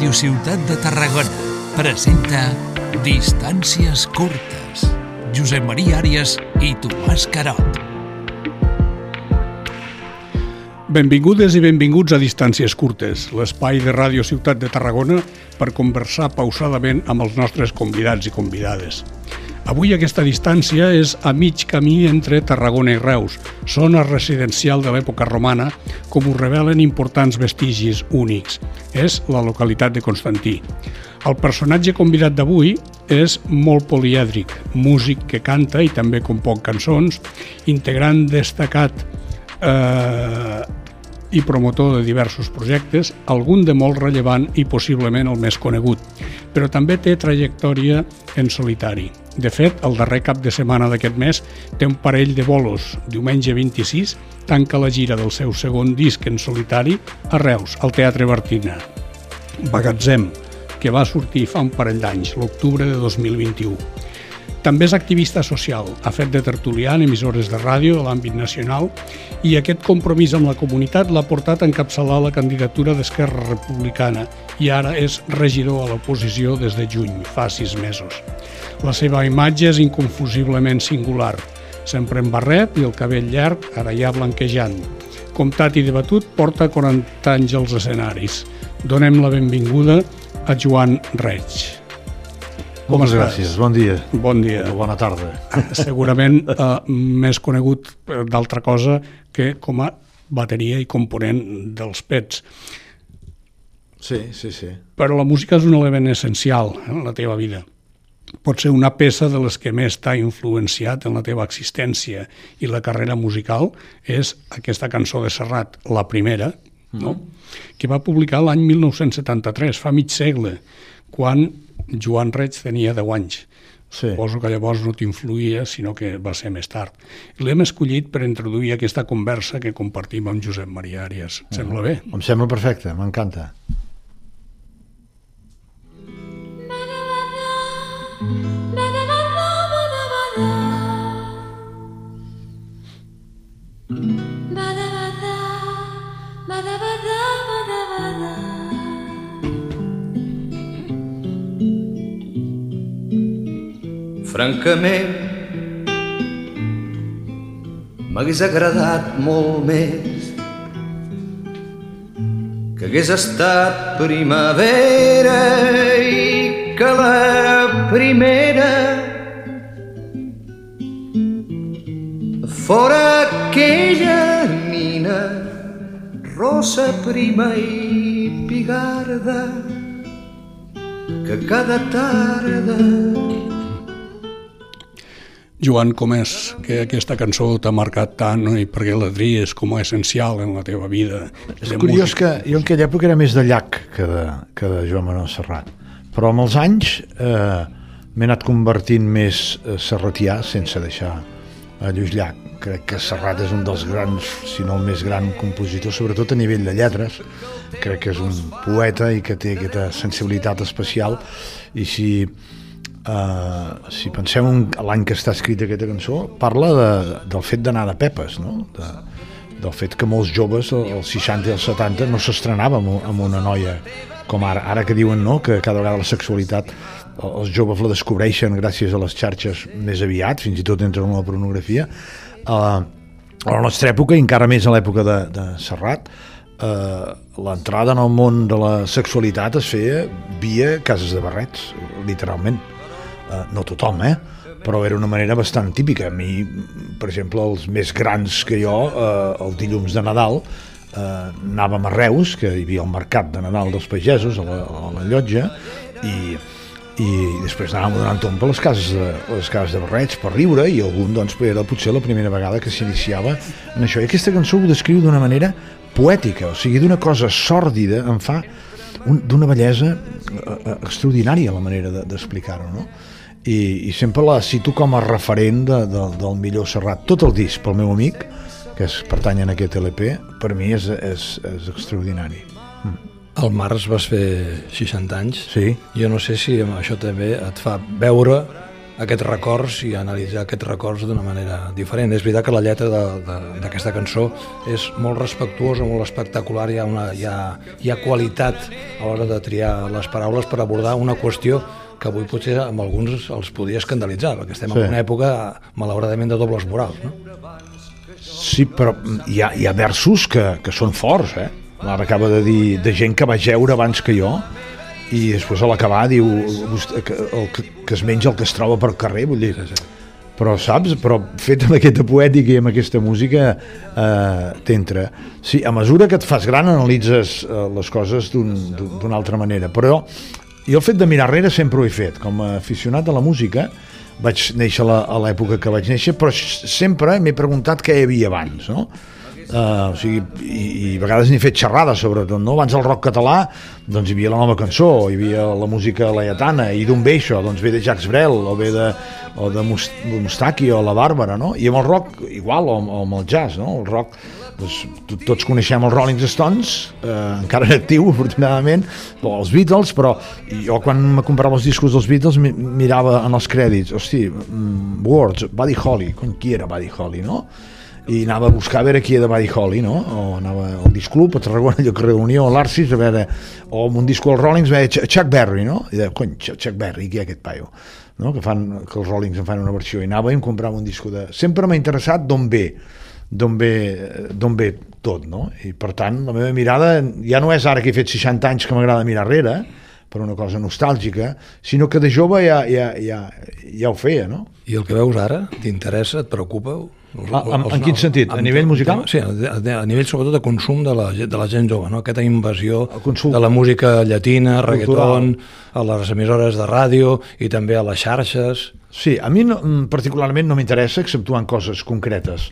Ràdio Ciutat de Tarragona presenta Distàncies curtes. Josep Maria Àrias i Tomàs Carot. Benvingudes i benvinguts a Distàncies Curtes, l'espai de Ràdio Ciutat de Tarragona per conversar pausadament amb els nostres convidats i convidades. Avui aquesta distància és a mig camí entre Tarragona i Reus, zona residencial de l'època romana, com ho revelen importants vestigis únics. És la localitat de Constantí. El personatge convidat d'avui és molt polièdric, músic que canta i també compon cançons, integrant destacat eh, i promotor de diversos projectes, algun de molt rellevant i possiblement el més conegut, però també té trajectòria en solitari. De fet, el darrer cap de setmana d'aquest mes té un parell de bolos. Diumenge 26 tanca la gira del seu segon disc en solitari a Reus, al Teatre Bartina. Bagatzem, que va sortir fa un parell d'anys, l'octubre de 2021. També és activista social, ha fet de tertulià en emissores de ràdio de l'àmbit nacional i aquest compromís amb la comunitat l'ha portat a encapçalar la candidatura d'Esquerra Republicana i ara és regidor a l'oposició des de juny, fa sis mesos. La seva imatge és inconfusiblement singular, sempre en barret i el cabell llarg, ara ja blanquejant. Comtat i debatut, porta 40 anys als escenaris. Donem la benvinguda a Joan Reig. Com Moltes estàs? gràcies, bon dia. Bon dia. O bona tarda. Segurament eh, més conegut eh, d'altra cosa que com a bateria i component dels pets. Sí, sí, sí. Però la música és un element essencial en la teva vida. Pot ser una peça de les que més t'ha influenciat en la teva existència i la carrera musical és aquesta cançó de Serrat, la primera, no? que va publicar l'any 1973, fa mig segle, quan Joan Reig tenia 10 anys. Sí. Suposo que llavors no t'influïa, sinó que va ser més tard. L'hem escollit per introduir aquesta conversa que compartim amb Josep Maria Àrias. Et sembla bé? Em sembla perfecte, m'encanta. Francament, m'hagués agradat molt més que hagués estat primavera i que la primera fora aquella nina rosa prima i pigarda que cada tarda Joan, com és que aquesta cançó t'ha marcat tant no? i per què la tries com a essencial en la teva vida? És curiós música? que jo en aquella època era més de llac que de, que de Joan Manuel Serrat. Però amb els anys eh, m'he anat convertint més eh, serratià sense deixar a Lluís Llach. Crec que Serrat és un dels grans, si no el més gran compositor, sobretot a nivell de lletres. Crec que és un poeta i que té aquesta sensibilitat especial i si Uh, si pensem en l'any que està escrita aquesta cançó, parla de, del fet d'anar de pepes, no? De, del fet que molts joves, als 60 i als 70, no s'estrenava amb, amb una noia com ara. Ara que diuen no, que cada vegada la sexualitat els joves la descobreixen gràcies a les xarxes més aviat, fins i tot entren en la pornografia. Uh, a la nostra època, i encara més a l'època de, de Serrat, eh, l'entrada en el món de la sexualitat es feia via cases de barrets, literalment eh, no tothom, eh? però era una manera bastant típica. A mi, per exemple, els més grans que jo, eh, el dilluns de Nadal, eh, anàvem a Reus, que hi havia el mercat de Nadal dels pagesos, a la, a la llotja, i, i després anàvem donant tomb per les cases de, les cases de barrets per riure i algun doncs era potser la primera vegada que s'iniciava en això i aquesta cançó ho descriu d'una manera poètica, o sigui d'una cosa sòrdida en fa un, d'una bellesa eh, eh, extraordinària la manera de- d'explicar-ho no? I, i sempre la cito com a referent de, de, del millor Serrat. Tot el disc pel meu amic que es pertany a aquest LP per mi és, és, és extraordinari. Al març vas fer 60 anys. sí, Jo no sé si això també et fa veure aquests records i analitzar aquests records d'una manera diferent. És veritat que la lletra d'aquesta cançó és molt respectuosa, molt espectacular, hi ha, una, hi ha, hi ha qualitat a l'hora de triar les paraules per abordar una qüestió que avui potser amb alguns els podria escandalitzar, perquè estem sí. en una època, malauradament, de dobles morals, no? Sí, però hi ha, hi ha versos que, que són forts, eh? Ara acaba de dir de gent que va geure abans que jo i després a l'acabar diu que, el, que, que es menja el que es troba per carrer, vull dir... Però saps? Però fet amb aquesta poètica i amb aquesta música eh, t'entra. Sí, a mesura que et fas gran analitzes eh, les coses d'una un, altra manera, però jo el fet de mirar enrere sempre ho he fet. Com a aficionat a la música, vaig néixer a l'època que vaig néixer, però sempre m'he preguntat què hi havia abans, no? Uh, o sigui, i, i a vegades n'he fet xerrades sobretot, no? Abans del rock català doncs hi havia la nova cançó, hi havia la música laietana, i d'on ve això? Doncs ve de Jacques Brel, o ve de, o de Mustaki, o la Bàrbara, no? I amb el rock igual, o, o amb el jazz, no? El rock doncs, tots coneixem els Rolling Stones, eh, encara en actiu, afortunadament, o els Beatles, però jo quan me comprava els discos dels Beatles mirava en els crèdits, hosti, mm, Words, Buddy Holly, com qui era Buddy Holly, no? i anava a buscar a veure qui era Buddy Holly, no? O anava al disc club, a Tarragona, allò que reunió, a l'Arcis, a veure, o amb un disco als Rollings, veia Chuck Berry, no? I deia, cony, Chuck Berry, qui és aquest paio? No? Que, fan, que els Rollings en fan una versió, i anava i em comprava un disco de... Sempre m'ha interessat d'on ve, d'on ve, ve tot, no? I per tant, la meva mirada ja no és ara que he fet 60 anys que m'agrada mirar enrere, per una cosa nostàlgica, sinó que de jove ja, ja, ja, ja ho feia, no? I el que veus ara, t'interessa, et preocupa? Els, ah, en, en quin sentit? A nivell musical? Sí, a, a nivell sobretot de consum de la, de la gent jove, no? aquesta invasió de la música llatina, reggaeton, a les emissores de ràdio i també a les xarxes. Sí, a mi no, particularment no m'interessa, exceptuant coses concretes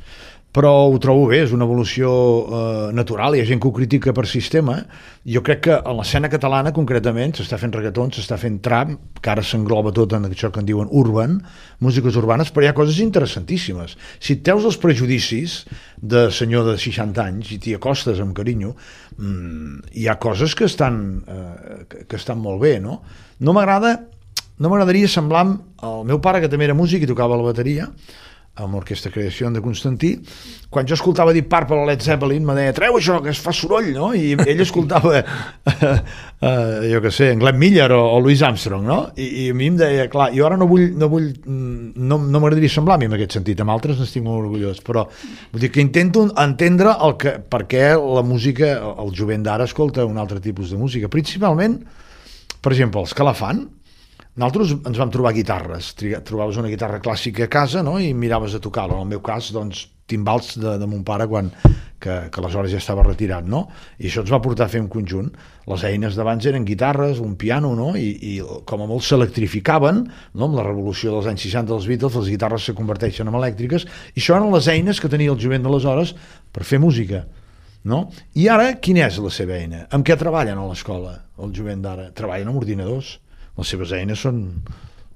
però ho trobo bé, és una evolució eh, natural, hi ha gent que ho critica per sistema, jo crec que a l'escena catalana concretament s'està fent reggaeton, s'està fent trap, que ara s'engloba tot en això que en diuen urban, músiques urbanes, però hi ha coses interessantíssimes. Si et teus els prejudicis de senyor de 60 anys i t'hi acostes amb carinyo, mmm, hi ha coses que estan, eh, que, que estan molt bé, no? No m'agrada, no m'agradaria semblar al meu pare, que també era músic i tocava la bateria, amb l'Orquestra Creació de Constantí, quan jo escoltava dir part per Led Zeppelin, me deia, treu això, que es fa soroll, no? I ell escoltava, uh, uh, jo que sé, en Glenn Miller o, o Louis Armstrong, no? I, I a mi em deia, clar, jo ara no vull, no vull, no, no m'agradaria semblar a mi en aquest sentit, amb altres n'estic molt orgullós, però vull dir que intento entendre el que, per què la música, el jovent d'ara escolta un altre tipus de música, principalment, per exemple, els que la fan, nosaltres ens vam trobar guitarres, trobaves una guitarra clàssica a casa no? i miraves a tocar-la. En el meu cas, doncs, timbals de, de mon pare quan, que, que aleshores ja estava retirat, no? I això ens va portar a fer un conjunt. Les eines d'abans eren guitarres, un piano, no? I, i com a molt s'electrificaven, no? Amb la revolució dels anys 60 dels Beatles, les guitarres se converteixen en elèctriques, i això eren les eines que tenia el jovent d'aleshores per fer música. No? I ara, quina és la seva eina? Amb què treballen a l'escola, el jovent d'ara? Treballen amb ordinadors les seves eines són,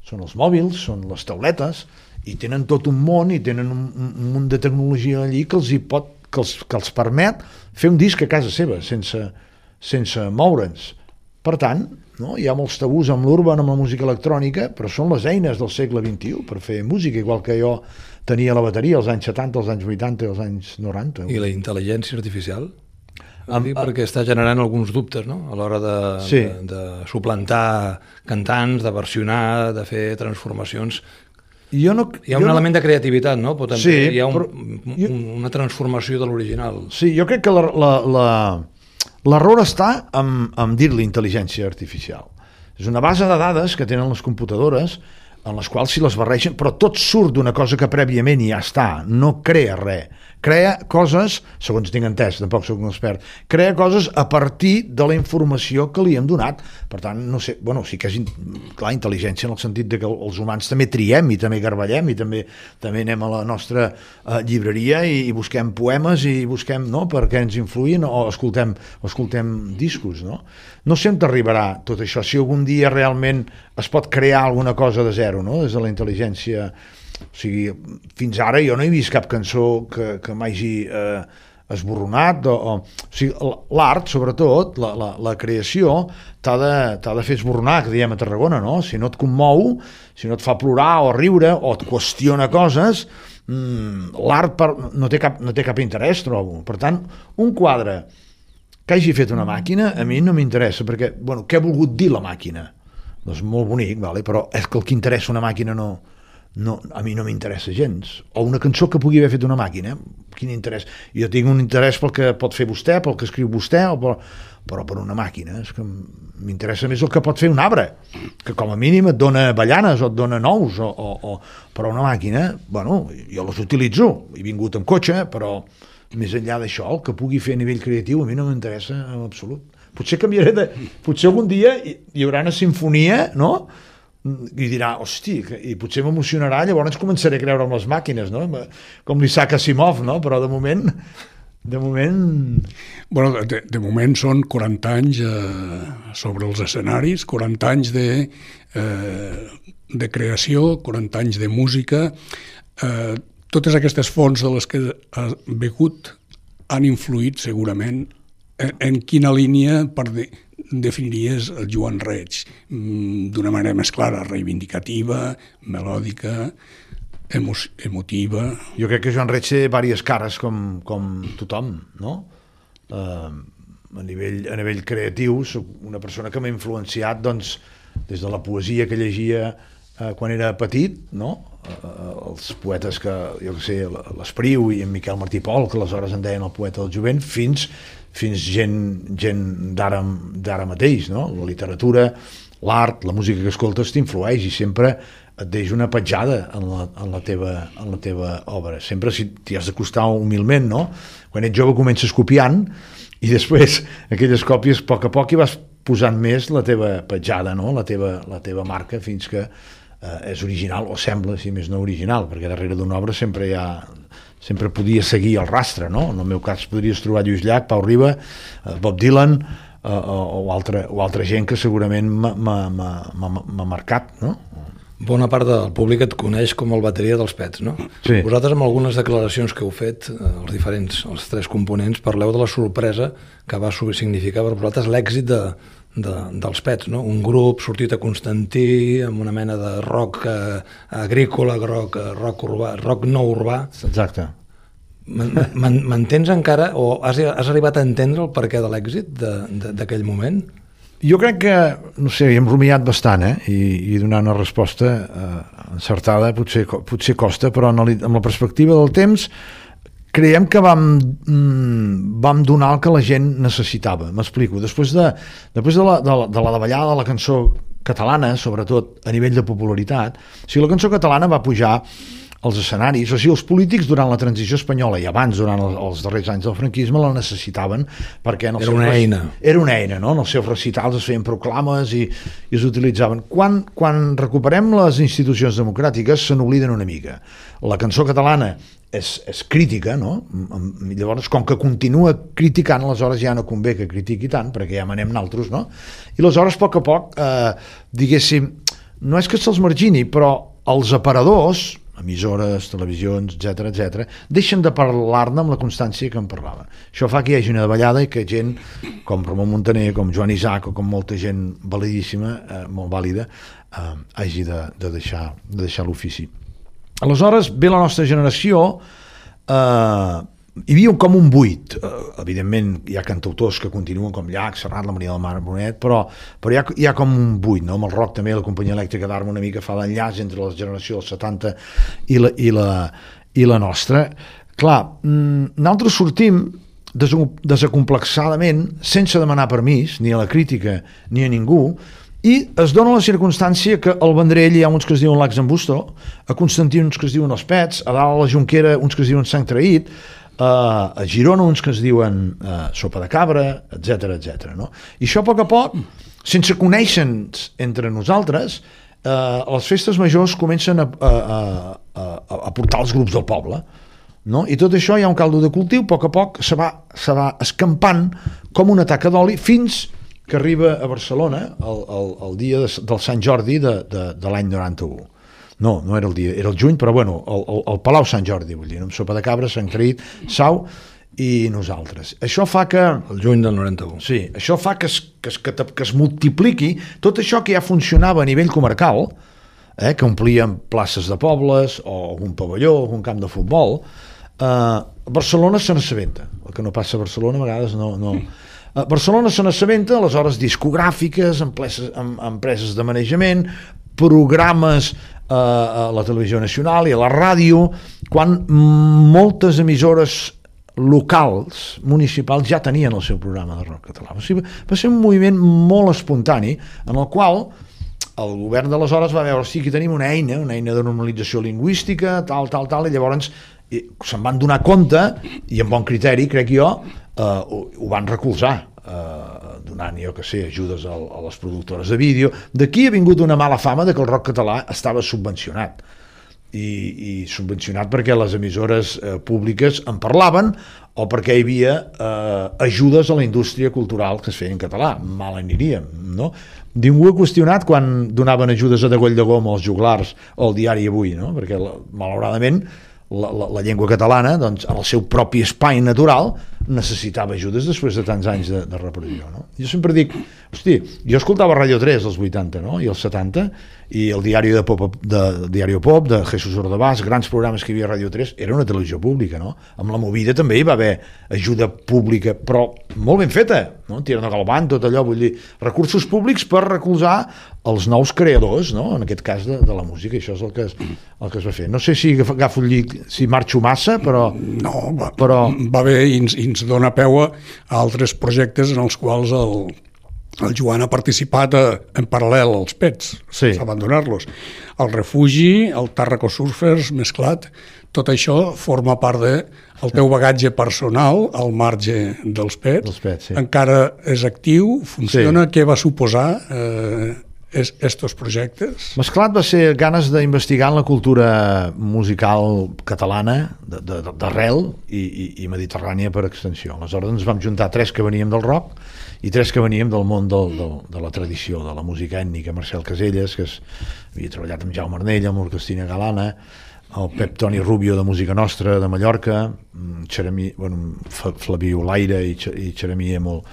són els mòbils, són les tauletes, i tenen tot un món i tenen un, un munt de tecnologia allí que els, hi pot, que els, que els permet fer un disc a casa seva, sense, sense moure'ns. Per tant, no? hi ha molts tabús amb l'urban, amb la música electrònica, però són les eines del segle XXI per fer música, igual que jo tenia la bateria als anys 70, als anys 80 i als anys 90. I la intel·ligència artificial? Amb, dic perquè està generant alguns dubtes no? a l'hora de, sí. de, de suplantar cantants, de versionar, de fer transformacions jo no, hi ha un element no... de creativitat, no? Però també sí, hi ha un, però, jo... una transformació de l'original. Sí, jo crec que l'error està en, en dir-li intel·ligència artificial. És una base de dades que tenen les computadores en les quals si les barregen, però tot surt d'una cosa que prèviament ja està, no crea res crea coses, segons tinc entès, tampoc sóc un expert, crea coses a partir de la informació que li hem donat. Per tant, no sé, bueno, sí que és, clar, intel·ligència en el sentit de que els humans també triem i també garballem i també també anem a la nostra uh, llibreria i, i busquem poemes i busquem, no?, perquè ens influïn o escoltem, o escoltem discos, no? No sé on arribarà tot això, si algun dia realment es pot crear alguna cosa de zero, no?, des de la intel·ligència o sigui, fins ara jo no he vist cap cançó que, que m'hagi eh, esborronat, o, o, o sigui, l'art, sobretot, la, la, la creació, t'ha de, de fer esborronar, que diem a Tarragona, no? Si no et commou, si no et fa plorar o riure, o et qüestiona coses, mmm, l'art no, té cap, no té cap interès, trobo. Per tant, un quadre que hagi fet una màquina, a mi no m'interessa, perquè, bueno, què ha volgut dir la màquina? Doncs molt bonic, vale? però és que el que interessa una màquina no, no, a mi no m'interessa gens. O una cançó que pugui haver fet una màquina, quin interès? Jo tinc un interès pel que pot fer vostè, pel que escriu vostè, o per, però per una màquina. És que m'interessa més el que pot fer un arbre, que com a mínim et dona ballanes o et dona nous, o, o, o, però una màquina, bueno, jo les utilitzo, he vingut amb cotxe, però més enllà d'això, el que pugui fer a nivell creatiu a mi no m'interessa en absolut. Potser canviaré de... Potser algun dia hi haurà una sinfonia, no?, i dirà, hosti, i potser m'emocionarà, llavors començaré a creure en les màquines, no? com l'Isaac Asimov, no? però de moment de moment... Bueno, de, de moment són 40 anys eh, sobre els escenaris, 40 anys de, eh, de creació, 40 anys de música. Eh, totes aquestes fonts de les que ha begut han influït segurament en, en quina línia per de, definiries el Joan Reig mm, d'una manera més clara, reivindicativa, melòdica, emo emotiva... Jo crec que Joan Reig té diverses cares com, com tothom, no? Uh, a, nivell, a nivell creatiu, soc una persona que m'ha influenciat doncs, des de la poesia que llegia uh, quan era petit, no? Uh, els poetes que, jo que sé, l'Espriu i en Miquel Martí Pol, que aleshores en deien el poeta del jovent, fins fins gent, gent d'ara mateix, no? La literatura, l'art, la música que escoltes t'influeix i sempre et deix una petjada en la, en la, teva, en la teva obra. Sempre si t'hi has d'acostar humilment, no? Quan ets jove comences copiant i després aquelles còpies a poc a poc hi vas posant més la teva petjada, no? la, teva, la teva marca fins que eh, és original o sembla, si més no original, perquè darrere d'una obra sempre hi ha sempre podia seguir el rastre, no? En el meu cas podries trobar Lluís Llach, Pau Riba, eh, Bob Dylan eh, o, altra, o altra gent que segurament m'ha marcat, no? Bona part del públic et coneix com el bateria dels Pets, no? Sí. Vosaltres, amb algunes declaracions que heu fet, eh, els diferents, els tres components, parleu de la sorpresa que va significar per vosaltres l'èxit de, de, dels pets, no? un grup sortit a Constantí amb una mena de rock eh, agrícola, rock, eh, rock, urbà, rock no urbà. Exacte. M'entens encara, o has, has arribat a entendre el perquè de l'èxit d'aquell moment? Jo crec que, no sé, hem rumiat bastant, eh? I, i donar una resposta eh, encertada potser, potser costa, però amb la perspectiva del temps creiem que vam, mm, vam donar el que la gent necessitava. M'explico. Després, de, després de, la, de, la, de la davallada de la cançó catalana, sobretot a nivell de popularitat, o sigui, la cançó catalana va pujar als escenaris, o sigui, els polítics durant la transició espanyola i abans, durant els, els darrers anys del franquisme, la necessitaven perquè... En era una eina. Era una eina, no? En els seus recitals es feien proclames i, i es utilitzaven. Quan, quan recuperem les institucions democràtiques se n'obliden una mica. La cançó catalana és, és crítica, no? Llavors, com que continua criticant, aleshores ja no convé que critiqui tant, perquè ja manem naltros, no? I aleshores, a poc a poc, eh, diguéssim, no és que se'ls margini, però els aparadors, emissores, televisions, etc etc, deixen de parlar-ne amb la constància que en parlava. Això fa que hi hagi una davallada i que gent com Ramon Montaner, com Joan Isaac o com molta gent validíssima, eh, molt vàlida, eh, hagi de, de deixar, de deixar l'ofici. Aleshores, ve la nostra generació eh, hi havia com un buit. Uh, evidentment, hi ha cantautors que continuen com Llach, Serrat, la Maria del Mar Bonet, però, però hi, ha, hi ha com un buit, no? Amb el rock també, la companyia elèctrica d'Arma una mica fa l'enllaç entre la generació dels 70 i la, i la, i la nostra. Clar, mm, nosaltres sortim desacomplexadament, sense demanar permís, ni a la crítica ni a ningú, i es dona la circumstància que al Vendrell hi ha uns que es diuen l'Ax en Busto, a Constantí uns que es diuen els Pets, a dalt a la Junquera uns que es diuen Sant Traït, a Girona uns que es diuen uh, sopa de cabra, etc etc. no? I això a poc a poc, sense conèixer entre nosaltres, uh, les festes majors comencen a, a, a, a, a portar els grups del poble, no? i tot això hi ha un caldo de cultiu, a poc a poc se va, se va escampant com una taca d'oli fins que arriba a Barcelona el, el, el dia de, del Sant Jordi de, de, de l'any 91 no, no era el dia, era el juny, però bueno, el, el, el Palau Sant Jordi, vull dir, amb sopa de cabra, Sant Creït, Sau, i nosaltres. Això fa que... El juny del 91. Sí, això fa que es, que es, que, que es multipliqui tot això que ja funcionava a nivell comarcal, eh, que omplien places de pobles o algun pavelló, algun camp de futbol, eh, Barcelona se n'assabenta. El que no passa a Barcelona a vegades no... no. A Barcelona se n'assabenta, aleshores discogràfiques, empreses, em, empreses de manejament, programes eh, a la televisió nacional i a la ràdio, quan moltes emissores locals, municipals, ja tenien el seu programa de rock català. O sigui, va ser un moviment molt espontani en el qual el govern d'aleshores va veure, sí, que tenim una eina, una eina de normalització lingüística, tal, tal, tal, i llavors se'n van donar compte, i amb bon criteri, crec jo, eh, ho, van recolzar, eh, donant, jo que sé, ajudes a, a les productores de vídeo. D'aquí ha vingut una mala fama de que el rock català estava subvencionat i, i subvencionat perquè les emissores eh, públiques en parlaven o perquè hi havia eh, ajudes a la indústria cultural que es feia en català. Mal aniríem, no? Ningú ha qüestionat quan donaven ajudes a Degoll de Goma als juglars o al diari Avui, no? Perquè, malauradament, la, la, la llengua catalana, doncs, en el seu propi espai natural, necessitava ajudes després de tants anys de, de repressió. No? Jo sempre dic, hosti, jo escoltava Radio 3 als 80 no? i als 70, i el diari de Pop, de, de Diario Pop, de Jesús Ordebàs, grans programes que hi havia a Radio 3, era una televisió pública, no? Amb la Movida també hi va haver ajuda pública, però molt ben feta, no? Tirant a Galvant, tot allò, vull dir, recursos públics per recolzar els nous creadors, no? En aquest cas de, de la música, això és el que es, el que es va fer. No sé si agafo el llit, si marxo massa, però... No, va, però... va bé i ens, i ens dona peu a altres projectes en els quals el, el Joan ha participat a, en paral·lel als pets, sí. abandonar-los. El refugi, el Tarraco Surfers mesclat, tot això forma part de el teu bagatge personal al marge dels pets. Dels pets sí. Encara és actiu, funciona, sí. què va suposar eh, es, estos projectes? Mesclat va ser ganes d'investigar en la cultura musical catalana d'arrel i, i, i mediterrània per extensió. Aleshores ens vam juntar tres que veníem del rock i tres que veníem del món del, del, de la tradició, de la música ètnica, Marcel Caselles, que es, havia treballat amb Jaume Arnell, amb l'Orquestina Galana, el Pep Toni Rubio de Música Nostra de Mallorca, Xeremí, bueno, Flaví Olaire i, i Xeremí molt,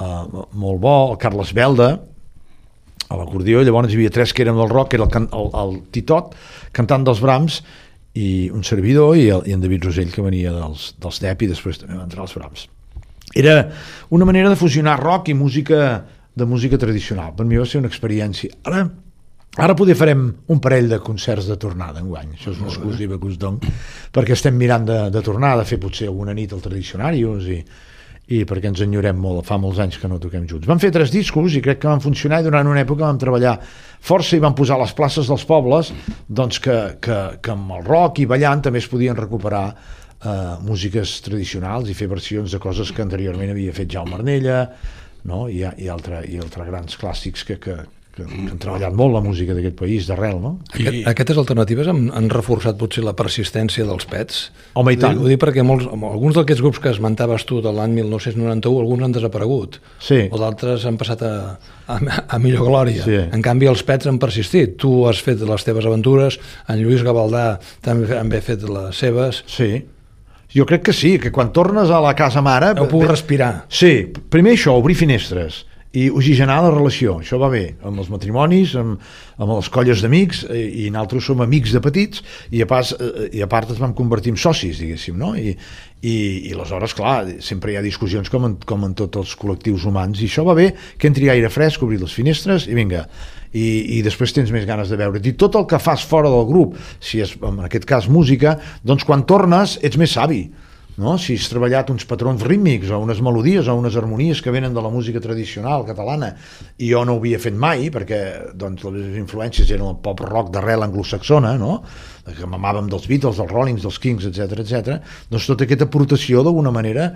uh, molt bo, el Carles Belda, a l'acordió, llavors hi havia tres que eren del rock, que era el, el, el Titot, cantant dels Brams, i un servidor, i, el, i en David Rosell, que venia dels, dels DEP, i després també va entrar als Brams. Era una manera de fusionar rock i música de música tradicional. Per mi va ser una experiència. Ara, ara poder farem un parell de concerts de tornada en guany. Això és una exclusiva que us dono, perquè estem mirant de, de tornar, de fer potser alguna nit al Tradicionarius i, i perquè ens enyorem molt, fa molts anys que no toquem junts. Vam fer tres discos i crec que van funcionar i durant una època vam treballar força i vam posar les places dels pobles doncs que, que, que amb el rock i ballant també es podien recuperar eh, músiques tradicionals i fer versions de coses que anteriorment havia fet Jaume Arnella no? I, i, altre, i altres grans clàssics que, que, que, que han treballat molt la música d'aquest país d'arrel, no? Aquest, I... Aquestes alternatives han, han reforçat potser la persistència dels pets? Home, i tant. Ho dic perquè molts, alguns d'aquests grups que esmentaves tu de l'any 1991, alguns han desaparegut, sí. o d'altres han passat a, a, a millor glòria. Sí. En canvi, els pets han persistit. Tu has fet les teves aventures, en Lluís Gavaldà també han fet les seves. Sí jo crec que sí, que quan tornes a la casa mare... Heu pogut respirar. Sí, primer això, obrir finestres i oxigenar la relació, això va bé amb els matrimonis, amb, amb les colles d'amics i, eh, i nosaltres som amics de petits i a, pas, eh, i a part ens vam convertir en socis diguéssim, no? I, i, i aleshores, clar, sempre hi ha discussions com en, com en tots els col·lectius humans i això va bé, que entri aire fresc, obrir les finestres i vinga, i, i després tens més ganes de veure. I tot el que fas fora del grup, si és en aquest cas música, doncs quan tornes ets més savi. No? Si has treballat uns patrons rítmics o unes melodies o unes harmonies que venen de la música tradicional catalana i jo no ho havia fet mai perquè doncs, les influències eren el pop rock d'arrel anglosaxona no? que mamàvem dels Beatles, dels Rollings, dels Kings, etc etc. doncs tota aquesta aportació d'alguna manera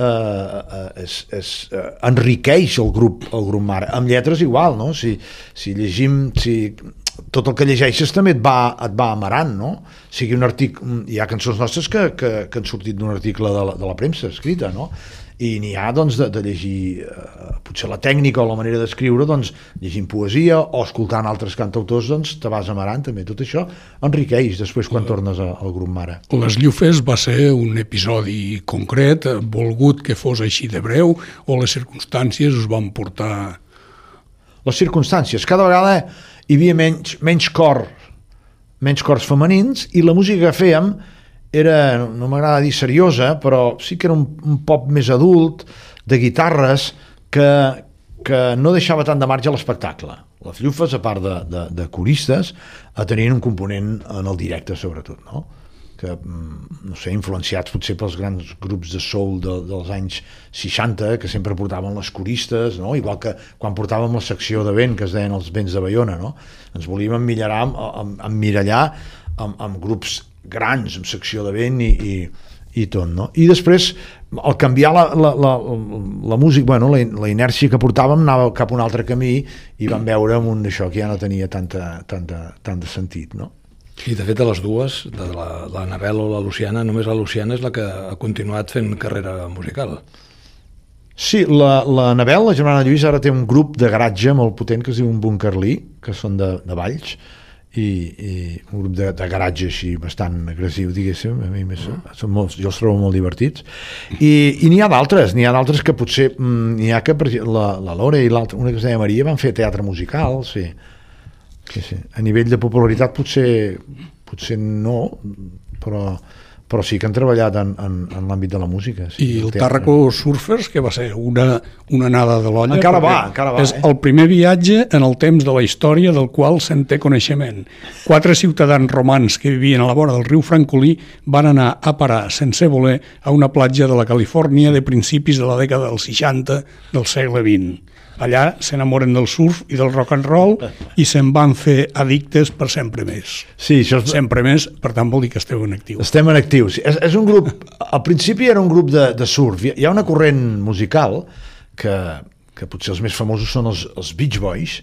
eh, eh, es, es eh, enriqueix el grup, el grup mare. Amb lletres igual, no? Si, si llegim, si tot el que llegeixes també et va, et va amarant, no? O sigui, un article, hi ha cançons nostres que, que, que han sortit d'un article de la, de la premsa escrita, no? i n'hi ha doncs, de, de llegir eh, potser la tècnica o la manera d'escriure doncs, llegint poesia o escoltant altres cantautors doncs, te vas amarant també tot això enriqueix després quan tornes a, al grup mare Les Llufes va ser un episodi concret, volgut que fos així de breu o les circumstàncies us van portar... les circumstàncies, cada vegada hi havia menys, menys cor menys cors femenins i la música que fèiem era, no m'agrada dir seriosa, però sí que era un, un pop més adult, de guitarres, que, que no deixava tant de marge a l'espectacle. Les llufes, a part de, de, de coristes, eh, tenien un component en el directe, sobretot, no? Que, mm, no sé, influenciats potser pels grans grups de soul de, dels anys 60, que sempre portaven les coristes, no? igual que quan portàvem la secció de vent, que es deien els vents de Bayona, no? ens volíem emmirallar, emmirallar amb, amb grups grans, amb secció de vent i, i, i tot, no? I després, al canviar la, la, la, la música, bueno, la, la inèrcia que portàvem anava cap a un altre camí i vam veure amb un això que ja no tenia tanta, tanta, tant de sentit, no? I de fet de les dues, de la, la Anabel o la Luciana, només la Luciana és la que ha continuat fent carrera musical. Sí, la, la Anabel, la germana Lluís, ara té un grup de garatge molt potent que es diu un Bunkerlí, que són de, de Valls, i, i un grup de, de garatge així bastant agressiu, diguéssim, a mi més, són molts, jo els trobo molt divertits. I, i n'hi ha d'altres, n'hi ha d'altres que potser, mm, n'hi ha que per exemple, la, la Lore i l'altra, una que es deia Maria, van fer teatre musical, sí. Sí, sí. A nivell de popularitat potser, potser no, però però sí que han treballat en, en, en l'àmbit de la música. Sí, I el, el Tàrraco Surfers, que va ser una, una anada de l'olla. Encara va, encara va. És eh? el primer viatge en el temps de la història del qual se'n té coneixement. Quatre ciutadans romans que vivien a la vora del riu Francolí van anar a parar, sense voler, a una platja de la Califòrnia de principis de la dècada dels 60 del segle XX. Allà s'enamoren del surf i del rock and roll i se'n van fer addictes per sempre més. Sí, això és... Sempre més, per tant vol dir que esteu en actiu. Estem en actius. És, és un grup, al principi era un grup de, de surf. Hi ha una corrent musical que, que potser els més famosos són els, els Beach Boys,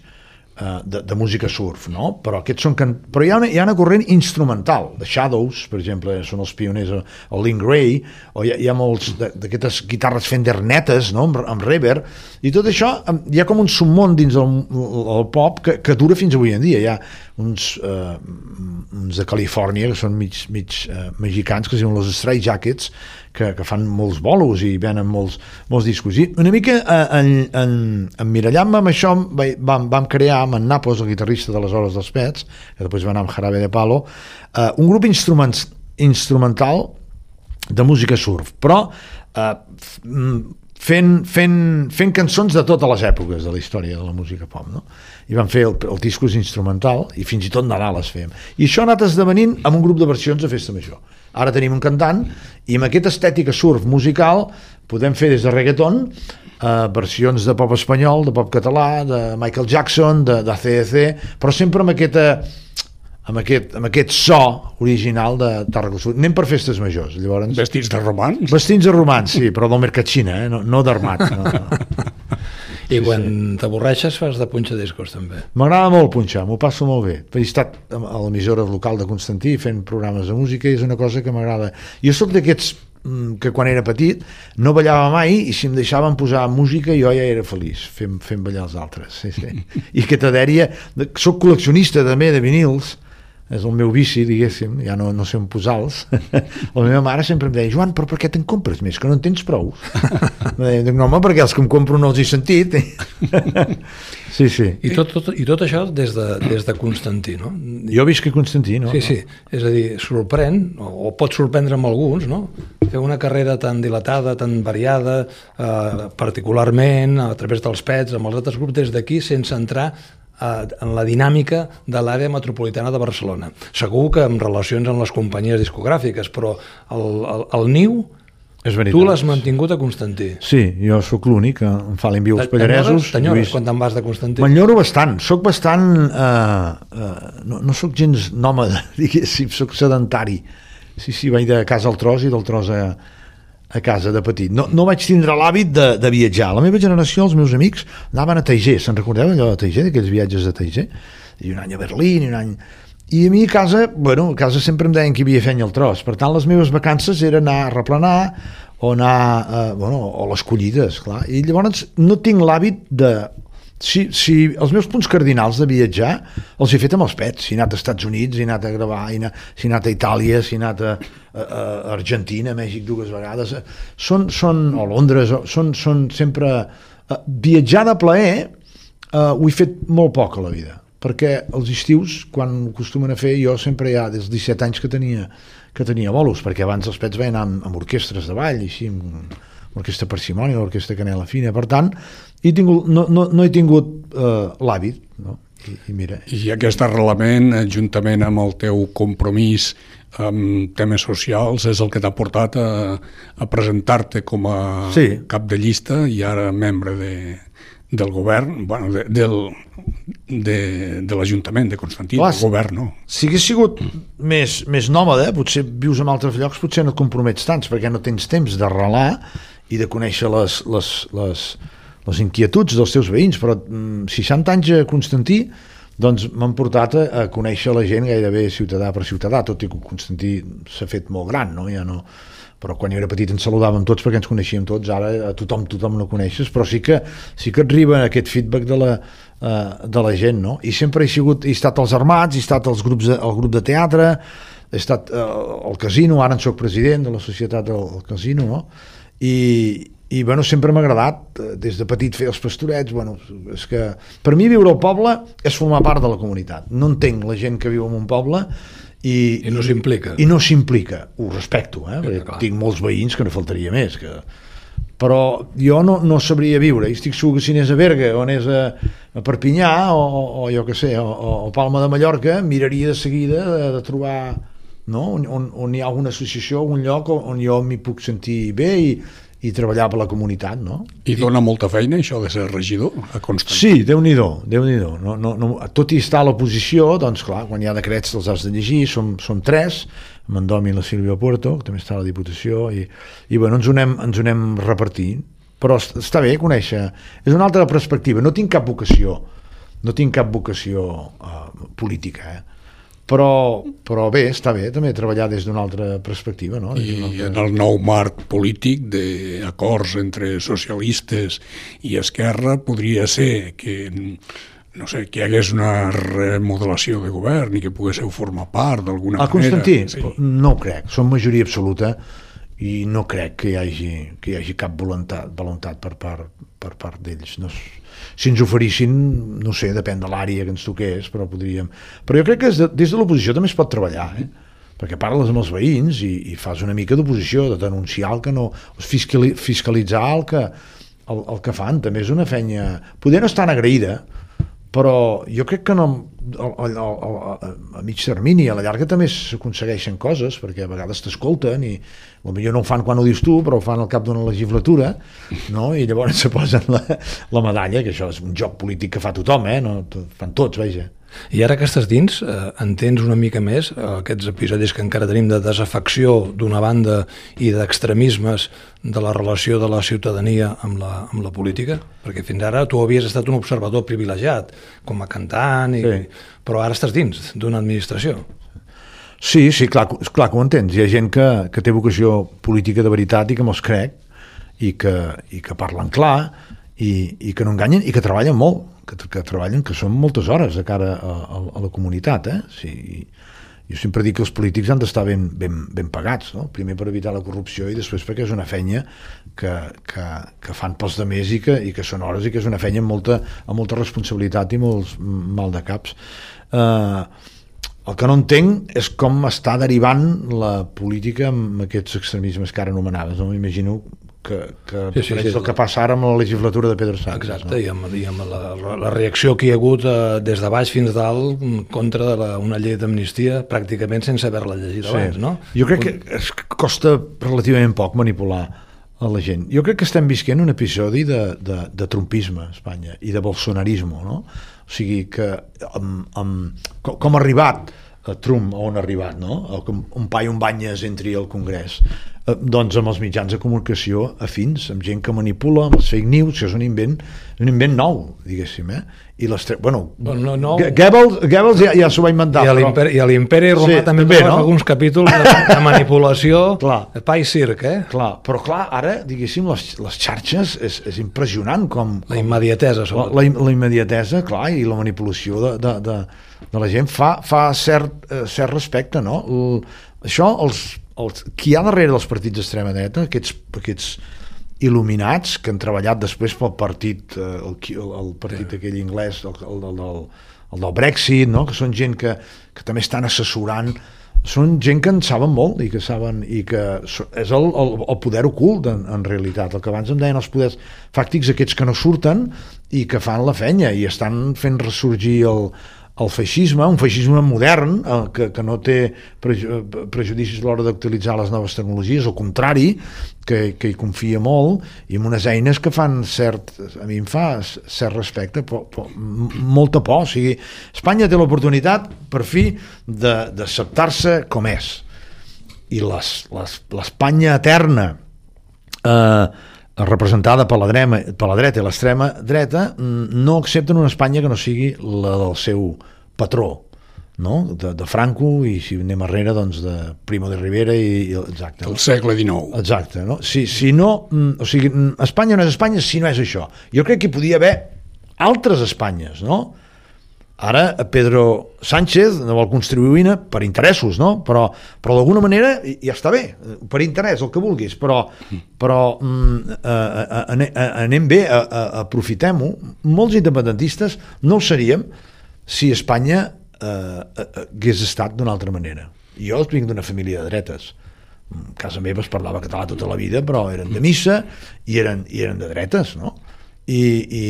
de, de música surf, no? Però aquests són can... però hi ha, una, hi ha una corrent instrumental, de Shadows, per exemple, són els pioners, el Link Ray, o hi ha, hi ha molts d'aquestes guitarres Fender netes, no? amb, amb reverb, i tot això, hi ha com un submón dins el, el pop que, que dura fins avui en dia. Hi ha uns, uh, uns de Califòrnia, que són mig, mig uh, mexicans, que es diuen els Stray Jackets, que, que fan molts bolos i venen molts, molts discos. I una mica eh, en, en, emmirallant-me amb això vam, vam crear amb en Napos, el guitarrista de les Hores dels Pets, que després va anar amb Jarabe de Palo, eh, un grup instruments, instrumental de música surf, però eh, fent, fent, fent cançons de totes les èpoques de la història de la música pop, no? I vam fer el, el discos instrumental i fins i tot Nadal les fèiem. I això ha anat esdevenint amb un grup de versions de Festa Major. Ara tenim un cantant i amb aquesta estètica surf musical podem fer des de reggaeton eh, versions de pop espanyol, de pop català, de Michael Jackson, de, de CDC, però sempre amb aquesta amb aquest, amb aquest so original de Tarragona Sud. Anem per festes majors, llavors... Vestits de romans? Vestits de romans, sí, però del Mercatxina, eh? no, no d'armat. No. I quan t'avorreixes fas de punxa discos també. M'agrada molt punxar, m'ho passo molt bé. He estat a l'emissora local de Constantí fent programes de música i és una cosa que m'agrada. Jo sóc d'aquests mm, que quan era petit no ballava mai i si em deixaven posar música jo ja era feliç fent, fent ballar els altres sí, sí. i aquesta dèria, soc col·leccionista també de vinils és el meu vici, diguéssim, ja no, no sé on posar-los. la meva mare sempre em deia, Joan, però per què te'n compres més, que no en tens prou? Dic, no, home, perquè els que em compro no els he sentit. sí, sí. I tot, tot, i tot això des de, des de Constantí, no? Jo visc a Constantí, no? Sí, sí, és a dir, sorprèn, o, o pot sorprendre amb alguns, no? Fer una carrera tan dilatada, tan variada, eh, particularment a través dels pets, amb els altres grups des d'aquí, sense entrar en la dinàmica de l'àrea metropolitana de Barcelona. Segur que amb relacions amb les companyies discogràfiques, però el, el, el niu és veritat. Tu l'has mantingut a Constantí. Sí, jo sóc l'únic que em fa l'enviu als Pallaresos. T'enyores quan te'n vas de Constantí? M'enyoro bastant. Soc bastant... Eh, eh, no, no sóc gens nòmada, diguéssim, soc sedentari. Sí, sí, vaig de casa al tros i del tros a, a casa de petit. No, no vaig tindre l'hàbit de, de viatjar. La meva generació, els meus amics, anaven a Taiger. Se'n recordeu allò de Taiger, d'aquells viatges de Taiger? I un any a Berlín, i un any... I a mi a casa, bueno, a casa sempre em deien que hi havia fenya al tros. Per tant, les meves vacances eren anar a replenar o anar, eh, bueno, o les collides, clar. I llavors no tinc l'hàbit de... Si, si els meus punts cardinals de viatjar els he fet amb els pets, si he anat als Estats Units, si he anat a gravar, si he anat, a Itàlia, si he anat a, a, a Argentina, a Mèxic dues vegades, són, són, o Londres, són, són sempre... Uh, viatjar de plaer uh, ho he fet molt poc a la vida, perquè els estius, quan ho acostumen a fer, jo sempre ja, des dels 17 anys que tenia, que tenia bolos, perquè abans els pets veien amb, amb orquestres de ball, així, amb l'orquestra Parsimònia, l'orquestra Canela Fina, per tant, he tingut, no, no, no he tingut uh, l'hàbit, no? I, i mira... I aquest arrelament, eh, juntament amb el teu compromís amb temes socials, és el que t'ha portat a, a presentar-te com a Sí. cap de llista i ara membre de, del govern, bueno, de, del, de, de l'Ajuntament de Constantí, Clar, del govern, no? Si hagués sigut més, més nòmada, potser vius en altres llocs, potser no et compromets tants, perquè no tens temps d'arrelar i de conèixer les, les, les, les inquietuds dels teus veïns, però mm, 60 anys a Constantí doncs m'han portat a, a conèixer la gent gairebé ciutadà per ciutadà, tot i que Constantí s'ha fet molt gran, no? Ja no però quan jo era petit ens saludàvem tots perquè ens coneixíem tots, ara a tothom tothom no coneixes, però sí que, sí que et arriba aquest feedback de la, uh, de la gent, no? I sempre he sigut, he estat als armats, he estat als grups de, al grup de teatre, he estat uh, al casino, ara en sóc president de la societat del casino, no? I, i bueno, sempre m'ha agradat eh, des de petit fer els pastorets bueno, és que per mi viure al poble és formar part de la comunitat no entenc la gent que viu en un poble i, I no s'implica. i no s'implica, ho respecto eh? perquè clar. tinc molts veïns que no faltaria més que... però jo no, no sabria viure, i estic segur que si anés a Berga o anés a, a Perpinyà o, o, o jo que sé, o, o Palma de Mallorca miraria de seguida de, de trobar no? on, on, on hi ha alguna associació, un lloc on jo m'hi puc sentir bé i, i treballar per la comunitat, no? I dona molta feina això de ser regidor a Constantí. Sí, Déu-n'hi-do, déu nhi déu no, no, no, tot i estar a l'oposició, doncs clar, quan hi ha decrets te'ls has de llegir, som, som tres, amb en Domi i la Sílvia Puerto, que també està a la Diputació, i, i bueno, ens ho anem, ens ho anem repartint, però est- està bé conèixer, és una altra perspectiva, no tinc cap vocació, no tinc cap vocació uh, política, eh? Però, però bé, està bé també treballar des d'una altra perspectiva, no? I altra- en el nou marc polític d'acords entre socialistes i Esquerra podria ser que no sé, que hi hagués una remodelació de govern i que poguéssiu formar part d'alguna A manera. Constantí? Sí. No ho crec, som majoria absoluta i no crec que hi hagi, que hi hagi cap voluntat, voluntat per part, per part d'ells. No, si ens oferissin, no sé, depèn de l'àrea que ens toqués, però podríem... Però jo crec que des de, des de l'oposició també es pot treballar, eh? perquè parles amb els veïns i, i fas una mica d'oposició, de denunciar el que no... fiscali, fiscalitzar el que, el, el que fan, també és una feina... Poder no és tan agraïda, però jo crec que no, a, a, a, a, mig termini, a la llarga també s'aconsegueixen coses, perquè a vegades t'escolten i potser no ho fan quan ho dius tu, però ho fan al cap d'una legislatura, no? i llavors se posen la, la medalla, que això és un joc polític que fa tothom, eh? no? Fan tots, vaja. I ara que estàs dins, eh, entens una mica més eh, aquests episodis que encara tenim de desafecció d'una banda i d'extremismes de la relació de la ciutadania amb la, amb la política? Perquè fins ara tu havies estat un observador privilegiat, com a cantant, i, Sí. però ara estàs dins d'una administració. Sí, sí, clar, clar que ho entens. Hi ha gent que, que té vocació política de veritat i que me'ls crec i que, i que parlen clar i, i que no enganyen i que treballen molt, que, que treballen, que són moltes hores de cara a, a, a la comunitat. Eh? Sí, jo sempre dic que els polítics han d'estar ben, ben, ben pagats, no? primer per evitar la corrupció i després perquè és una feina que, que, que fan pels de més i que, i que són hores i que és una feina amb molta, amb molta responsabilitat i molts mal de caps. Eh, el que no entenc és com està derivant la política amb aquests extremismes que ara anomenaves. No? M'imagino que, que Sí, sí, sí. el que passa ara amb la legislatura de Pedro Sánchez. Exacte, no? i amb, i amb la, la reacció que hi ha hagut eh, des de baix fins dalt contra la, una llei d'amnistia pràcticament sense haver-la llegit abans, no? Jo crec que es costa relativament poc manipular a la gent. Jo crec que estem visquent un episodi de, de, de trumpisme a Espanya i de bolsonarisme, no? O sigui que amb, amb, com, com ha arribat a Trump on ha arribat, no? Un pa i un banyes entri al Congrés. eh, doncs amb els mitjans de comunicació afins, amb gent que manipula, amb els fake news, que és un invent, un invent nou, diguéssim, eh? I les tre... bueno, no, no. Goebbels, Goebbels ja, ja s'ho va inventar. I a l'imperi l'imperi romà Sí, també, també, no? alguns capítols de, de manipulació, Clar. pa i circ, eh? Clar, però clar, ara, diguéssim, les, les xarxes és, és impressionant com, La immediatesa, la, la, la immediatesa, clar, i la manipulació de, de, de, de la gent fa, fa cert, eh, cert respecte, no? El, això, els, els, qui hi ha darrere dels partits d'extrema dreta, aquests, aquests il·luminats que han treballat després pel partit, eh, el, el, el partit aquell inglès, el, el, el, del, el del Brexit, no? que són gent que, que també estan assessorant. Són gent que en saben molt i que saben i que és el, el, el poder ocult en, en realitat, el que abans em deien els poders fàctics aquests que no surten i que fan la fenya i estan fent ressorgir el, el feixisme, un feixisme modern eh, que, que no té preju prejudicis a l'hora d'utilitzar les noves tecnologies, al contrari, que, que hi confia molt i amb unes eines que fan cert, a mi em fa cert respecte, por, m- molta por. O sigui, Espanya té l'oportunitat, per fi, d'acceptar-se com és. I les- les- l'Espanya eterna, eh, representada per la, drema, per la dreta i l'extrema dreta, mm, no accepten una Espanya que no sigui la del seu patró, no? de, de Franco i si anem arrere doncs de Primo de Rivera i, i exacte, del segle XIX. Exacte, no? Si, si no, mm, o sigui, mm, Espanya no és Espanya si no és això. Jo crec que hi podia haver altres Espanyes, no? Ara Pedro Sánchez no vol construir una per interessos, no? Però, però d'alguna manera ja està bé, per interès, el que vulguis, però, però mm, eh, eh, eh, anem bé, aprofitem-ho. Molts independentistes no ho seríem si Espanya eh, eh, hagués estat d'una altra manera. Jo vinc d'una família de dretes. Casa meva es parlava català tota la vida, però eren de missa i eren, i eren de dretes, no? I, i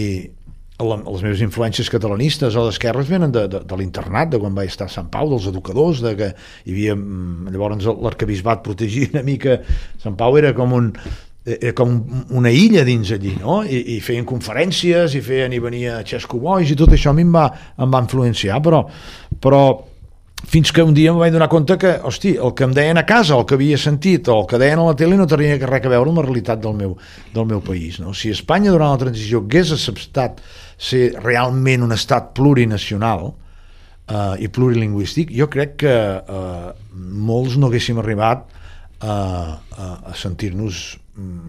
la, les meves influències catalanistes o d'esquerres venen de, de, de l'internat, de quan vaig estar a Sant Pau, dels educadors, de que hi havia, mm, llavors l'arcabisbat protegia una mica, Sant Pau era com un, eh, com una illa dins allí, no? I, i feien conferències, i feien, i venia Xesco Boix, i tot això a mi em va, em va influenciar, però, però fins que un dia em vaig donar compte que, hosti, el que em deien a casa, el que havia sentit, o el que deien a la tele no tenia res a veure amb la realitat del meu, del meu país. No? Si Espanya durant la transició hagués acceptat ser realment un estat plurinacional eh, i plurilingüístic, jo crec que eh, molts no haguéssim arribat a, a, a sentir-nos mm,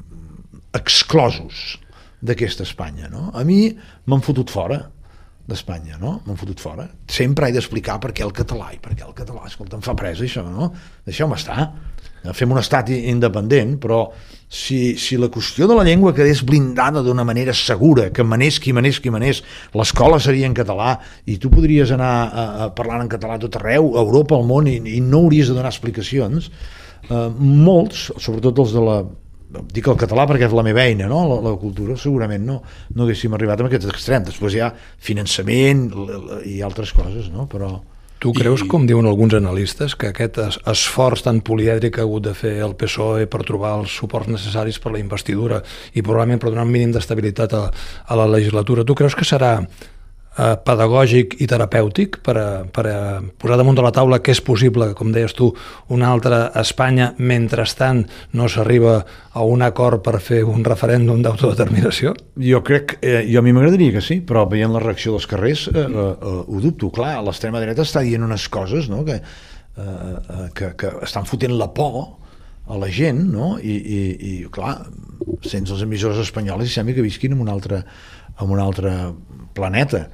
exclosos d'aquesta Espanya. No? A mi m'han fotut fora d'Espanya, no? M'han fotut fora. Sempre he d'explicar per què el català i per què el català. Escolta, em fa presa això, no? Deixeu-me estar. Fem un estat independent, però si, si la qüestió de la llengua quedés blindada d'una manera segura, que manés qui manés qui manés, l'escola seria en català i tu podries anar a, a parlant en català tot arreu, a Europa, al món, i, i no hauries de donar explicacions, eh, molts, sobretot els de la dic el català perquè és la meva eina, no? la, la cultura, segurament no, no haguéssim arribat a aquest extrem. Després hi ha finançament i altres coses, no? però... Tu creus, com diuen alguns analistes, que aquest es esforç tan polièdric que ha hagut de fer el PSOE per trobar els suports necessaris per la investidura i probablement per donar un mínim d'estabilitat a, a la legislatura, tu creus que serà eh, pedagògic i terapèutic per a, per a posar damunt de la taula que és possible, com deies tu, una altra Espanya, mentrestant no s'arriba a un acord per fer un referèndum d'autodeterminació? Jo crec, eh, jo a mi m'agradaria que sí, però veient la reacció dels carrers eh, eh, eh, ho dubto. Clar, l'extrema dreta està dient unes coses no? que, eh, eh, que, que estan fotent la por a la gent, no? I, i, i clar, sents els emissors espanyols i sembla que visquin en un altre, en un altre planeta.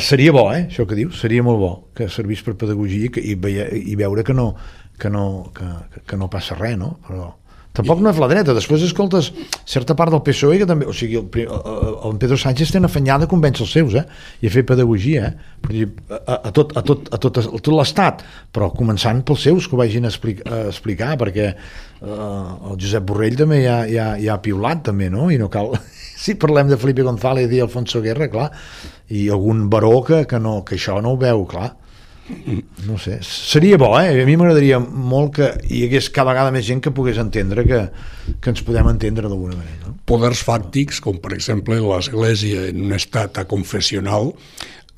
Seria bo, eh, això que dius, seria molt bo que servís per pedagogia i, que, i, veia, i veure que no, que, no, que, que no passa res, no? Però tampoc no és la dreta. Després escoltes certa part del PSOE que també, o sigui, el, el, el Pedro Sánchez té una afanyada a convèncer els seus, eh? I a fer pedagogia, eh? Dir, a, a, tot, a, tot, a, tot, a tot l'estat, però començant pels seus que ho vagin a, explicar, a explicar perquè eh, el Josep Borrell també ja, ja, ja ha piulat també, no? I no cal... Si parlem de Felipe González i Alfonso Guerra, clar, i algun baró que, que, no, que això no ho veu, clar. No sé, seria bo, eh? A mi m'agradaria molt que hi hagués cada vegada més gent que pogués entendre que, que ens podem entendre d'alguna manera. No? Poders fàctics, com per exemple l'Església en un estat aconfessional,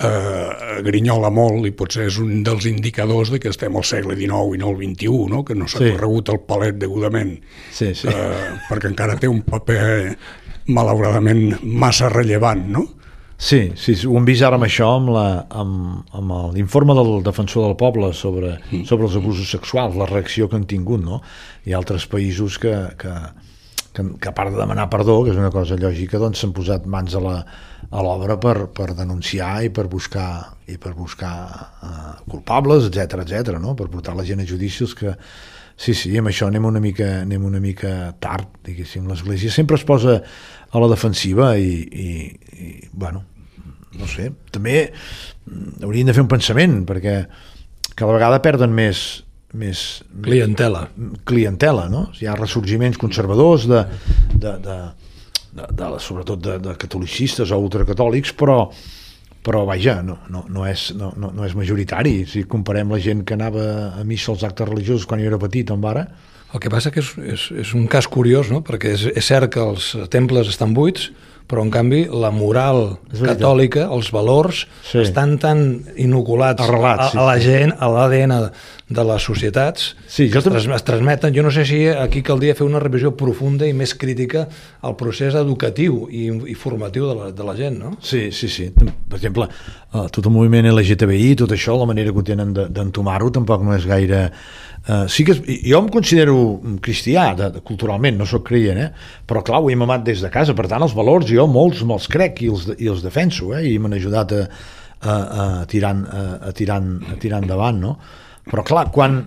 eh, grinyola molt i potser és un dels indicadors de que estem al segle XIX i no al XXI, no? que no s'ha Sí. sí. corregut el palet degudament, Sí, sí. eh, perquè encara té un paper malauradament massa rellevant, no? Sí, sí, ho hem vist ara amb això, amb la- amb, amb l'informe del defensor del poble sobre, mm. sobre els abusos sexuals, la reacció que han tingut, no? Hi ha altres països que, que, que, que a part de demanar perdó, que és una cosa lògica, doncs s'han posat mans a la a l'obra per, per denunciar i per buscar i per buscar uh, culpables, etc etc, no? per portar la gent a judicis que sí, sí, amb això anem una mica, anem una mica tard, diguéssim, l'Església sempre es posa a la defensiva i, i, i bueno, no sé, també haurien de fer un pensament perquè cada vegada perden més més Clientela. clientela, no? Hi ha ressorgiments conservadors de, de, de, de, de, sobretot de, de catolicistes o ultracatòlics, però però vaja, no, no, no, és, no, no, no és majoritari. Si comparem la gent que anava a missa als actes religiosos quan jo era petit amb ara, El que passa que és, és, és un cas curiós, no? perquè és, és cert que els temples estan buits, però en canvi la moral catòlica, els valors, Sí. estan tan inoculats Arrelats, a, sí, a la gent, a l'ADN de les societats, Sí, jo que es, també- es transmeten. Jo no sé si aquí caldria fer una revisió profunda i més crítica al procés educatiu i, i formatiu de la, de la gent, no? Sí, sí, sí. Per exemple, eh, tot el moviment LGTBI, tot això, la manera que ho tenen de- d'entomar-ho tampoc no és gaire... Eh, sí que és, jo em considero cristià, de, de, culturalment, no sóc creient, eh? però clar, ho he mamat des de casa, per tant, els valors jo molts me'ls crec i els, i els defenso, eh? i m'han ajudat a, a, a, tirar, a, a, tirar, a tirar endavant, no? Però clar, quan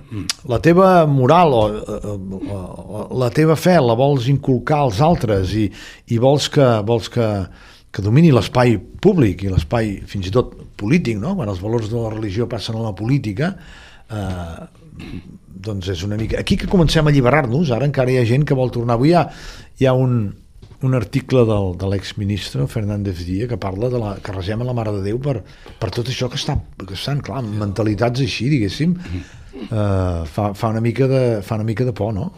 la teva moral o, o, o la teva fe la vols inculcar als altres i, i vols que, vols que, que domini l'espai públic i l'espai fins i tot polític, no? quan els valors de la religió passen a la política, eh, doncs és una mica... Aquí que comencem a alliberar-nos, ara encara hi ha gent que vol tornar. Avui hi ha, hi ha un, un article del, de l'exministre Fernández Díaz que parla de la, que resem a la Mare de Déu per, per tot això que, està, que estan, clar, amb mentalitats així, diguéssim, eh, fa, fa, una mica de, fa una mica de por, no?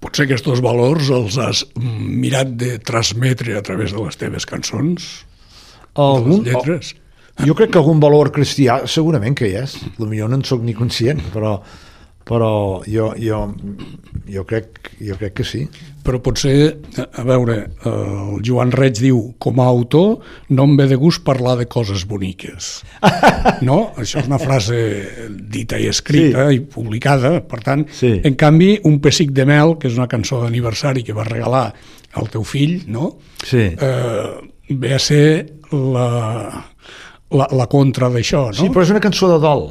Potser aquests valors els has mirat de transmetre a través de les teves cançons, Algun, de les lletres. Jo crec que algun valor cristià segurament que hi és. Potser no en sóc ni conscient, però, però jo, jo, jo, crec, jo crec que sí. Però potser, a veure, el Joan Reig diu, com a autor no em ve de gust parlar de coses boniques. No? Això és una frase dita i escrita sí. i publicada, per tant, Sí. en canvi, Un pessic de mel, que és una cançó d'aniversari que va regalar al teu fill, no? Sí. eh, ve a ser la, la, la contra d'això, no? Sí, però és una cançó de dol.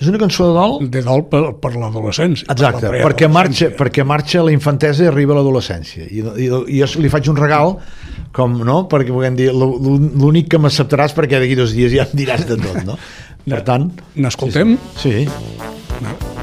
És una cançó de dol de dol per, per l'adolescència. per Exacte, la perquè marxa, perquè marxa la infantesa i arriba a l'adolescència. I, i, I jo li faig un regal, com, no? Perquè puguem dir, l'ú- l'únic que m'acceptaràs perquè d'aquí dos dies ja em diràs de tot, no? Per tant... N'escoltem? Sí. Hem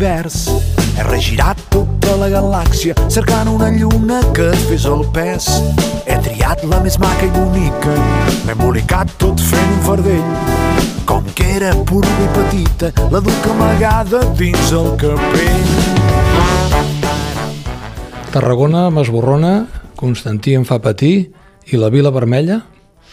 l'univers. He regirat tota la galàxia, cercant una lluna que es fes el pes. He triat la més maca i bonica, m'he embolicat tot fent un fardell. Com que era pura i petita, la duc amagada dins el capell. Tarragona m'esborrona, Constantí em fa patir i la Vila Vermella,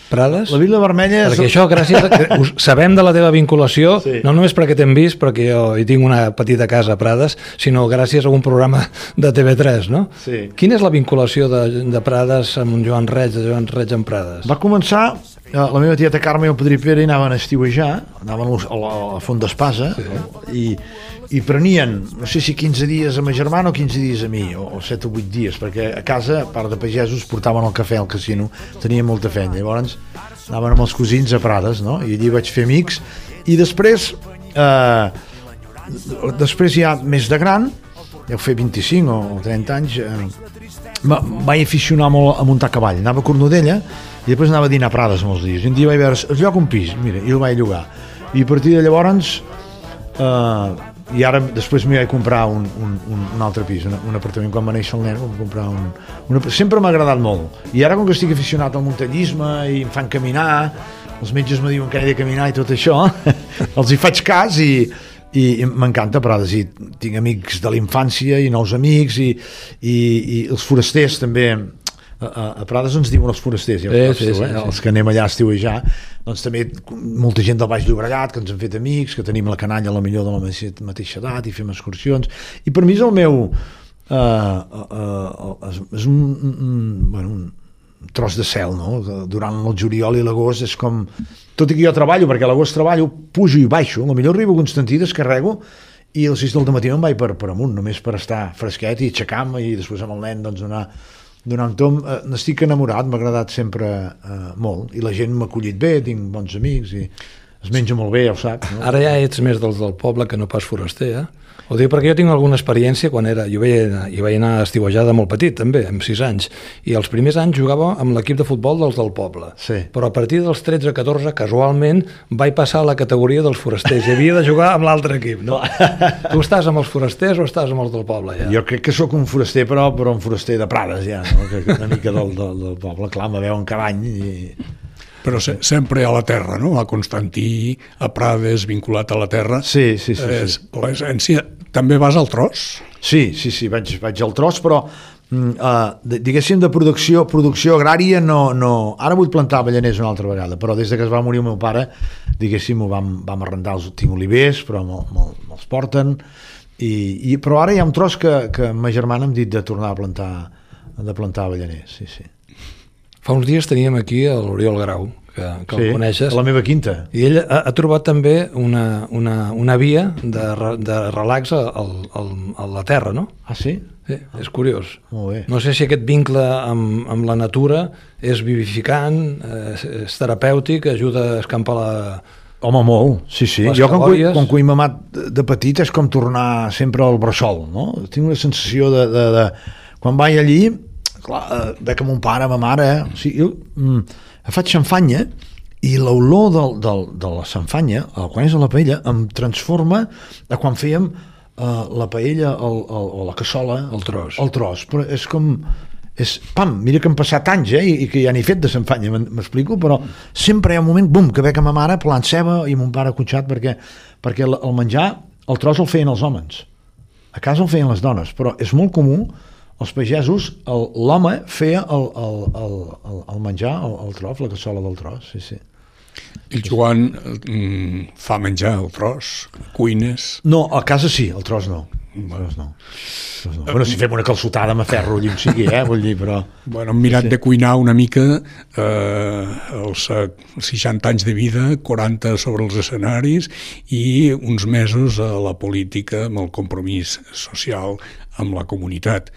Prades... La Vila Vermella és... Perquè això, gràcies a us sabem de la teva vinculació, Sí. no només perquè t'hem vist, perquè jo hi tinc una petita casa a Prades, sinó gràcies a un programa de TV3, no? Sí. Quina és la vinculació de, de Prades amb Joan Reig, de Joan Reig amb Prades? Va començar, la meva tieta Carme i el padrí Pere anaven a estiuejar, anaven a la, a la Font d'Espasa, i, i prenien, no sé si 15 dies a ma germana o 15 dies a mi, o, o 7 o 8 dies, perquè a casa, a part de pagesos, portaven el cafè al casino, tenia molta feina. Llavors anaven amb els cosins a Prades, no? i allí vaig fer amics, i després, eh, després ja més de gran, deu fer 25 o 30 anys, eh, va- vaig aficionar molt a muntar cavall. Anava a Cornudella i després anava a dinar a Prades molts dies. I un dia vaig veure, es lloga un pis, mira, i el vaig llogar. I a partir de llavors, eh, i ara després m'hi vaig comprar un, un, un, un altre pis, un, un apartament quan va néixer el nen, comprar un, un sempre m'ha agradat molt i ara com que estic aficionat al muntanyisme i em fan caminar els metges me diuen que he de caminar i tot això els hi faig cas i, i, i m'encanta Prades i tinc amics de la infància i nous amics i, i, i els forasters també a, a Prades ens diuen els forasters ja saps sí, sí, eh? sí. els que anem allà a estiuejar doncs també molta gent del Baix Llobregat que ens han fet amics, que tenim la canalla a la millor de la mateixa, edat i fem excursions i per mi és el meu uh, uh, uh, és, és un, un, bueno, un tros de cel no? durant el juliol i l'agost és com tot i que jo treballo, perquè l'agost treballo pujo i baixo, a millor arribo a Constantí descarrego i a les 6 del matí me'n vaig per, per amunt, només per estar fresquet i aixecar-me i després amb el nen doncs donar donar un tom, eh, n'estic enamorat, m'ha agradat sempre eh, molt, i la gent m'ha acollit bé, tinc bons amics, i es menja molt bé, ja ho saps, no? Ara ja ets més dels del poble que no pas foraster, eh? Ho dic perquè jo tinc alguna experiència quan era... Jo vaig, anar- hi vaig anar a estiuejar de molt petit, també, amb 6 anys. I els primers anys jugava amb l'equip de futbol dels del poble. Sí. Però a partir dels 13-14, casualment, vaig passar a la categoria dels forasters i havia de jugar amb l'altre equip. No? tu estàs amb els forasters o estàs amb els del poble, ja? Jo crec que sóc un foraster, però, però un foraster de Prades, ja, no? una mica del, del, del poble, clar, me veuen cada any i... Però se, sempre a la terra, no? A Constantí, a Prades, vinculat a la terra. Sí, sí, sí, sí. És l'essència. També vas al tros? Sí, sí, sí, vaig, vaig al tros, però uh, diguéssim de producció producció agrària no, no... Ara vull plantar avellaners una altra vegada, però des de que es va morir el meu pare, diguéssim, ho vam, vam arrendar, els, tinc olivers, però me'ls me, me'ls porten, i, i, però ara hi ha un tros que, que ma germana em dit de tornar a plantar de plantar avellaners, sí, sí. Fa uns dies teníem aquí l'Oriol Grau, que, que sí, el coneixes. a la meva quinta. I ell ha, ha trobat també una, una, una via de, re- de relax al, al, a la terra, no? Ah, sí? Sí, és curiós. Molt bé. No sé si aquest vincle amb, amb la natura és vivificant, és, és terapèutic, ajuda a escampar la... Home, molt, sí, sí. Les jo quan, quan cuim mamat de petit és com tornar sempre al bressol, no? Tinc una sensació de... de, de quan vaig allí, clar, eh, veig que mon pare, ma mare... Eh? O sigui, jo mm, faig xamfanya i l'olor del, del, de la xamfanya, eh, quan és a la paella, em transforma a quan fèiem eh, la paella el, el, o la cassola... El tros. El tros, però és com és, pam, mira que han passat anys eh, i, i que ja n'he fet de s'enfanya, m'explico però sempre hi ha un moment, bum, que veig a ma mare plant ceba i mon pare cotxat perquè, perquè el menjar, el tros el feien els homes a casa el feien les dones però és molt comú els pagesos, el- l'home feia el, el, el, el, el menjar, el, el tros, la cassola del tros, sí, sí. El Joan mm, fa menjar el tros, cuines... No, a casa sí, el tros no. Tros no. Tros no. Bueno, si fem una calçotada m'aferro allí on sigui, eh, vull dir, però... Bueno, hem mirat de cuinar una mica eh, els eh, 60 anys de vida, 40 sobre els escenaris i uns mesos a la política amb el compromís social amb la comunitat.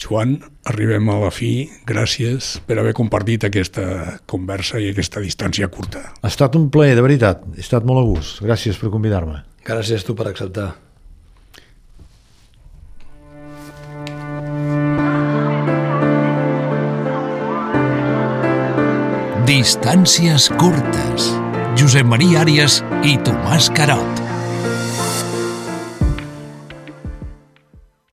Joan, arribem a la fi. Gràcies per haver compartit aquesta conversa i aquesta distància curta. Ha estat un plaer, de veritat. He estat molt a gust. Gràcies per convidar-me. Gràcies tu per acceptar. Distàncies curtes. Josep Maria Àrias i Tomàs Carot.